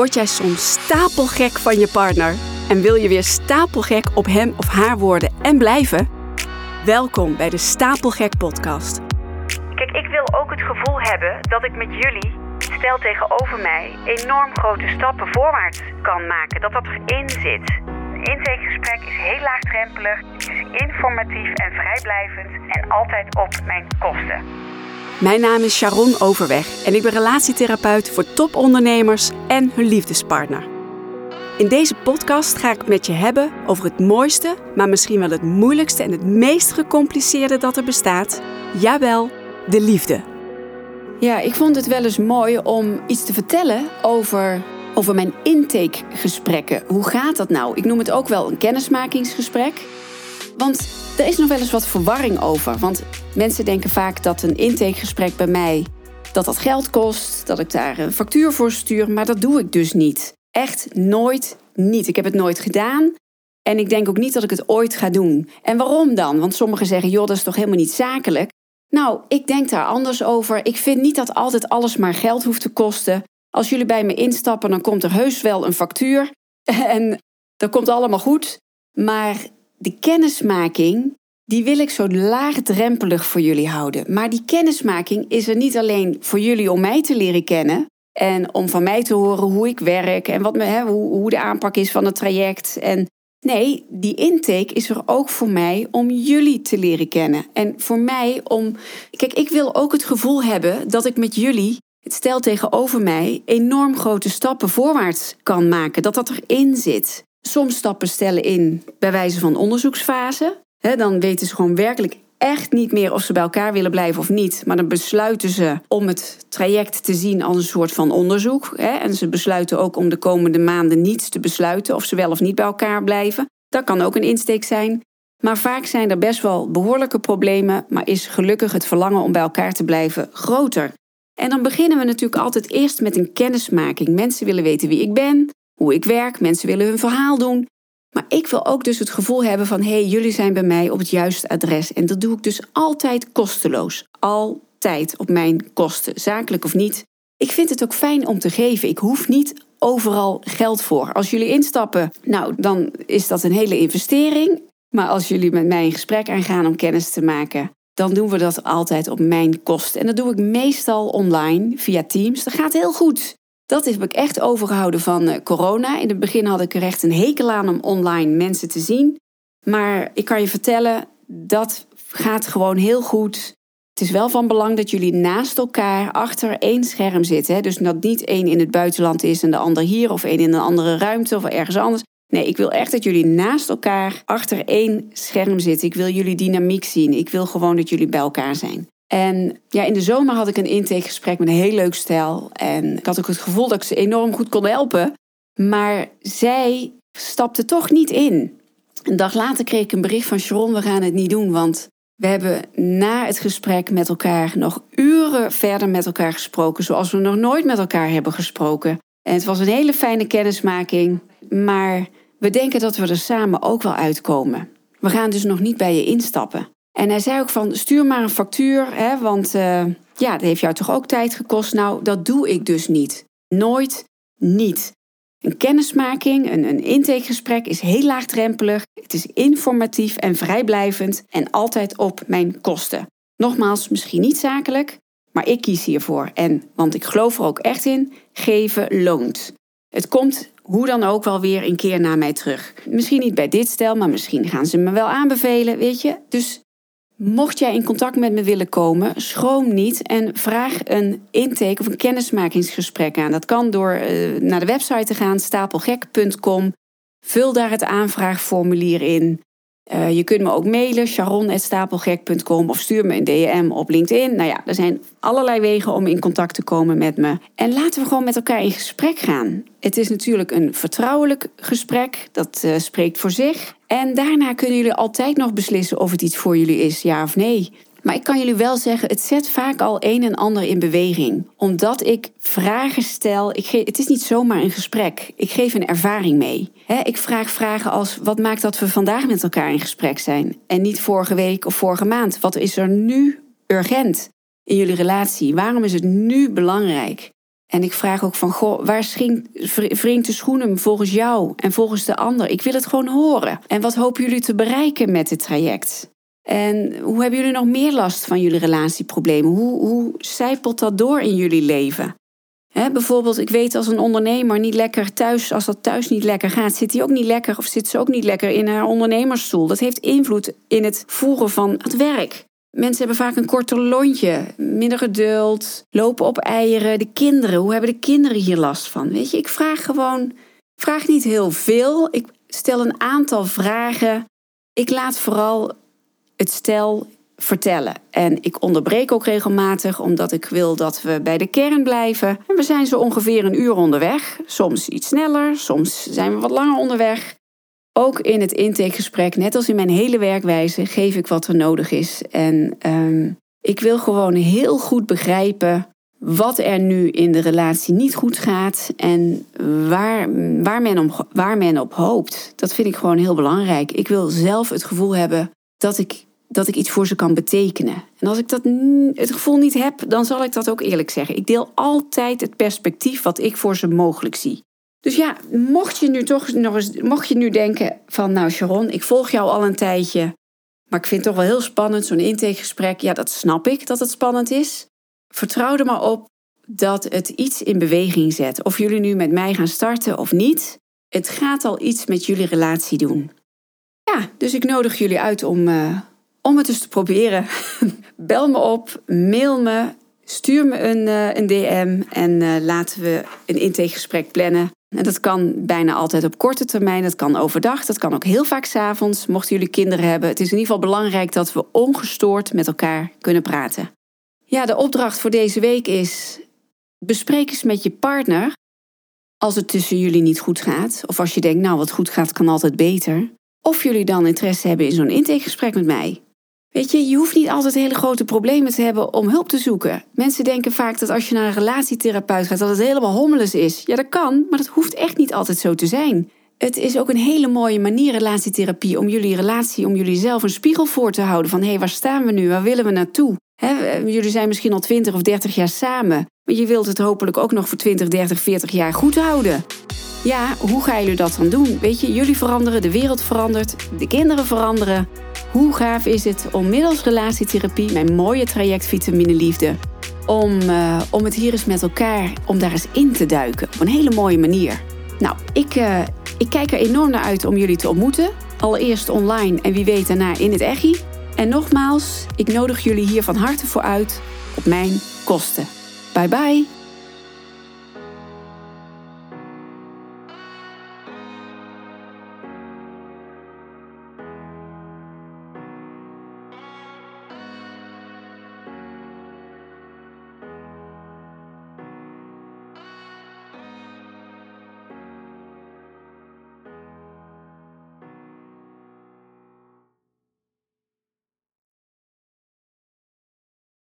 Word jij soms stapelgek van je partner en wil je weer stapelgek op hem of haar worden en blijven? Welkom bij de Stapelgek Podcast. Kijk, ik wil ook het gevoel hebben dat ik met jullie, stel tegenover mij, enorm grote stappen voorwaarts kan maken. Dat dat erin zit. Een intakegesprek is heel laagdrempelig, is informatief en vrijblijvend en altijd op mijn kosten. Mijn naam is Sharon Overweg en ik ben relatietherapeut voor topondernemers en hun liefdespartner. In deze podcast ga ik met je hebben over het mooiste, maar misschien wel het moeilijkste en het meest gecompliceerde dat er bestaat. Jawel, de liefde. Ja, ik vond het wel eens mooi om iets te vertellen over, over mijn intakegesprekken. Hoe gaat dat nou? Ik noem het ook wel een kennismakingsgesprek. Want er is nog wel eens wat verwarring over. Want mensen denken vaak dat een intakegesprek bij mij dat dat geld kost, dat ik daar een factuur voor stuur, maar dat doe ik dus niet. Echt nooit niet. Ik heb het nooit gedaan. En ik denk ook niet dat ik het ooit ga doen. En waarom dan? Want sommigen zeggen, joh, dat is toch helemaal niet zakelijk? Nou, ik denk daar anders over. Ik vind niet dat altijd alles maar geld hoeft te kosten. Als jullie bij me instappen, dan komt er heus wel een factuur. En dat komt allemaal goed. Maar de kennismaking, die wil ik zo laagdrempelig voor jullie houden. Maar die kennismaking is er niet alleen voor jullie om mij te leren kennen. En om van mij te horen hoe ik werk en wat me, hè, hoe, hoe de aanpak is van het traject. En nee, die intake is er ook voor mij om jullie te leren kennen. En voor mij om. Kijk, ik wil ook het gevoel hebben dat ik met jullie, het stel tegenover mij, enorm grote stappen voorwaarts kan maken. Dat dat erin zit. Soms stappen stellen in bij wijze van onderzoeksfase. dan weten ze gewoon werkelijk echt niet meer of ze bij elkaar willen blijven of niet. Maar dan besluiten ze om het traject te zien als een soort van onderzoek. En ze besluiten ook om de komende maanden niets te besluiten of ze wel of niet bij elkaar blijven. Dat kan ook een insteek zijn. Maar vaak zijn er best wel behoorlijke problemen, maar is gelukkig het verlangen om bij elkaar te blijven groter. En dan beginnen we natuurlijk altijd eerst met een kennismaking. Mensen willen weten wie ik ben, hoe ik werk. Mensen willen hun verhaal doen. Maar ik wil ook dus het gevoel hebben van hé, hey, jullie zijn bij mij op het juiste adres. En dat doe ik dus altijd kosteloos. Altijd op mijn kosten, zakelijk of niet. Ik vind het ook fijn om te geven. Ik hoef niet overal geld voor. Als jullie instappen, nou, dan is dat een hele investering. Maar als jullie met mij een gesprek aangaan om kennis te maken, dan doen we dat altijd op mijn kosten. En dat doe ik meestal online via Teams. Dat gaat heel goed. Dat heb ik echt overgehouden van eh, corona. In het begin had ik er echt een hekel aan om online mensen te zien. Maar ik kan je vertellen, dat gaat gewoon heel goed. Het is wel van belang dat jullie naast elkaar achter één scherm zitten. Dus dat niet één in het buitenland is en de ander hier, of één in een andere ruimte of ergens anders. Nee, ik wil echt dat jullie naast elkaar achter één scherm zitten. Ik wil jullie dynamiek zien. Ik wil gewoon dat jullie bij elkaar zijn. En ja, in de zomer had ik een intakegesprek met een heel leuk stel. En ik had ook het gevoel dat ik ze enorm goed kon helpen. Maar zij stapte toch niet in. Een dag later kreeg ik een bericht van Sharon, we gaan het niet doen. Want we hebben na het gesprek met elkaar nog uren verder met elkaar gesproken. Zoals we nog nooit met elkaar hebben gesproken. En het was een hele fijne kennismaking. Maar we denken dat we er samen ook wel uitkomen. We gaan dus nog niet bij je instappen. En hij zei ook van stuur maar een factuur, hè, want uh, ja, dat heeft jou toch ook tijd gekost. Nou, dat doe ik dus niet. Nooit niet. Een kennismaking, een, een intakegesprek is heel laagdrempelig. Het is informatief en vrijblijvend en altijd op mijn kosten. Nogmaals, misschien niet zakelijk, maar ik kies hiervoor. En, want ik geloof er ook echt in, geven loont. Het komt hoe dan ook wel weer een keer naar mij terug. Misschien niet bij dit stel, maar misschien gaan ze me wel aanbevelen, weet je. Dus Mocht jij in contact met me willen komen, schroom niet en vraag een intake of een kennismakingsgesprek aan. Dat kan door uh, naar de website te gaan, stapelgek.com. Vul daar het aanvraagformulier in. Uh, je kunt me ook mailen, sharon.stapelgek.com of stuur me een DM op LinkedIn. Nou ja, er zijn allerlei wegen om in contact te komen met me. En laten we gewoon met elkaar in gesprek gaan. Het is natuurlijk een vertrouwelijk gesprek, dat uh, spreekt voor zich. En daarna kunnen jullie altijd nog beslissen of het iets voor jullie is, ja of nee. Maar ik kan jullie wel zeggen, het zet vaak al een en ander in beweging. Omdat ik vragen stel. Ik het is niet zomaar een gesprek. Ik geef een ervaring mee. ik vraag vragen als: wat maakt dat we vandaag met elkaar in gesprek zijn? En niet vorige week of vorige maand. Wat is er nu urgent in jullie relatie? Waarom is het nu belangrijk? En ik vraag ook van, goh, waar wringt de schoenen volgens jou en volgens de ander? Ik wil het gewoon horen. En wat hopen jullie te bereiken met dit traject? En hoe hebben jullie nog meer last van jullie relatieproblemen? Hoe, hoe zijpelt dat door in jullie leven? bijvoorbeeld, ik weet als een ondernemer niet lekker thuis, als dat thuis niet lekker gaat, zit hij ook niet lekker of zit ze ook niet lekker in haar ondernemersstoel. Dat heeft invloed in het voeren van het werk. Mensen hebben vaak een korter lontje, minder geduld, lopen op eieren. De kinderen, hoe hebben de kinderen hier last van? Weet je, ik vraag gewoon, vraag niet heel veel. Ik stel een aantal vragen. Ik laat vooral het stel vertellen. En ik onderbreek ook regelmatig, omdat ik wil dat we bij de kern blijven. En we zijn zo ongeveer een uur onderweg. Soms iets sneller, soms zijn we wat langer onderweg. Ook in het intakegesprek, net als in mijn hele werkwijze, geef ik wat er nodig is. En um, ik wil gewoon heel goed begrijpen wat er nu in de relatie niet goed gaat en waar, waar, men, om, waar men op hoopt. Dat vind ik gewoon heel belangrijk. Ik wil zelf het gevoel hebben dat ik, dat ik iets voor ze kan betekenen. En als ik dat, het gevoel niet heb, dan zal ik dat ook eerlijk zeggen. Ik deel altijd het perspectief wat ik voor ze mogelijk zie. Dus ja, mocht je nu toch nog eens, mocht je nu denken van nou Sharon, ik volg jou al een tijdje, maar ik vind het toch wel heel spannend, zo'n intakegesprek. Ja, dat snap ik dat het spannend is. Vertrouw er maar op dat het iets in beweging zet. Of jullie nu met mij gaan starten of niet, het gaat al iets met jullie relatie doen. Ja, dus ik nodig jullie uit om, uh, om het eens te proberen. Bel me op, mail me, stuur me een, uh, een DM en uh, laten we een intakegesprek plannen. En dat kan bijna altijd op korte termijn, dat kan overdag, dat kan ook heel vaak s'avonds, mochten jullie kinderen hebben. Het is in ieder geval belangrijk dat we ongestoord met elkaar kunnen praten. Ja, de opdracht voor deze week is: bespreek eens met je partner als het tussen jullie niet goed gaat, of als je denkt, nou wat goed gaat kan altijd beter, of jullie dan interesse hebben in zo'n intakegesprek met mij. Weet je, je hoeft niet altijd hele grote problemen te hebben om hulp te zoeken. Mensen denken vaak dat als je naar een relatietherapeut gaat, dat het helemaal hommeles is. Ja, dat kan, maar dat hoeft echt niet altijd zo te zijn. Het is ook een hele mooie manier, relatietherapie, om jullie relatie, om jullie zelf een spiegel voor te houden. Van hé, hey, waar staan we nu? Waar willen we naartoe? jullie zijn misschien al 20 of 30 jaar samen, maar je wilt het hopelijk ook nog voor 20, 30, 40 jaar goed houden. Ja, hoe gaan jullie dat dan doen? Weet je, jullie veranderen, de wereld verandert, de kinderen veranderen. Hoe gaaf is het om middels relatietherapie, mijn mooie traject Vitamine Liefde, om, uh, om het hier eens met elkaar, om daar eens in te duiken op een hele mooie manier. Nou, ik, uh, ik kijk er enorm naar uit om jullie te ontmoeten. Allereerst online en wie weet daarna in het Echi. En nogmaals, ik nodig jullie hier van harte voor uit op mijn kosten. Bye bye!